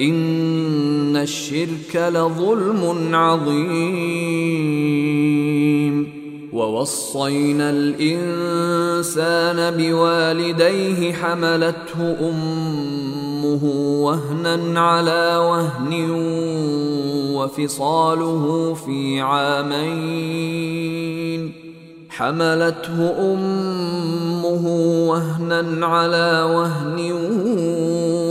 ان الشرك لظلم عظيم ووصينا الانسان بوالديه حملته امه وهنا على وهن وفصاله في عامين حملته امه وهنا على وهن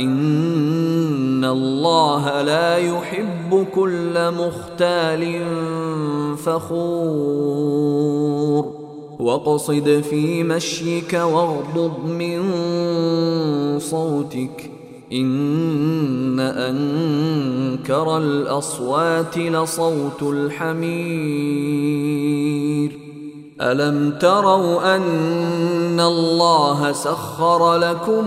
إن الله لا يحب كل مختال فخور. واقصد في مشيك واغضض من صوتك. إن أنكر الأصوات لصوت الحمير. ألم تروا أن الله سخر لكم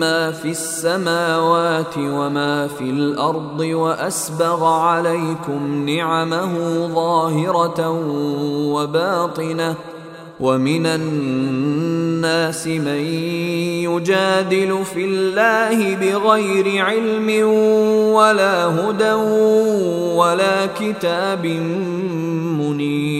ما في السماوات وما في الأرض وأسبغ عليكم نعمه ظاهرة وباطنة ۖ ومن الناس من يجادل في الله بغير علم ولا هدى ولا كتاب منير.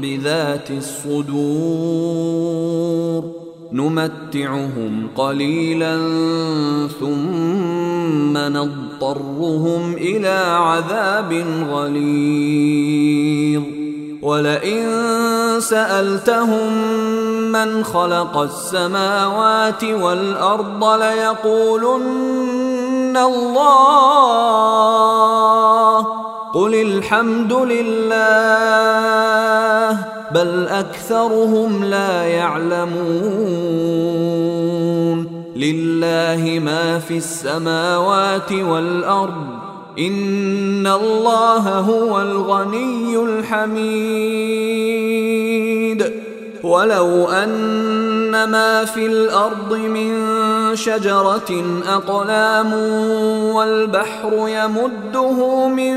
بذات الصدور نمتعهم قليلا ثم نضطرهم إلى عذاب غليظ. ولئن سألتهم من خلق السماوات والأرض ليقولن الله قل الحمد لله بل أكثرهم لا يعلمون لله ما في السماوات والأرض ان الله هو الغني الحميد. ولو ان ما في الأرض من شجره اقلام والبحر يمده من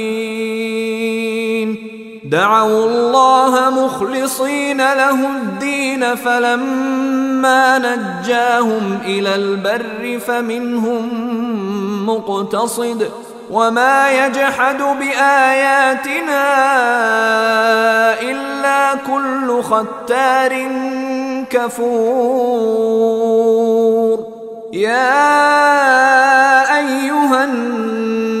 دعوا الله مخلصين له الدين فلما نجاهم إلى البر فمنهم مقتصد وما يجحد بآياتنا إلا كل ختار كفور. يا أيها الناس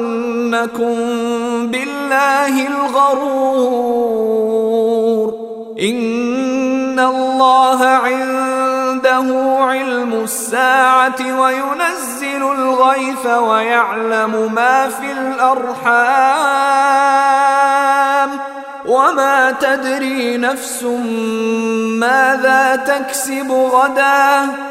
يغرنكم بالله الغرور ان الله عنده علم الساعة وينزل الغيث ويعلم ما في الارحام وما تدري نفس ماذا تكسب غدا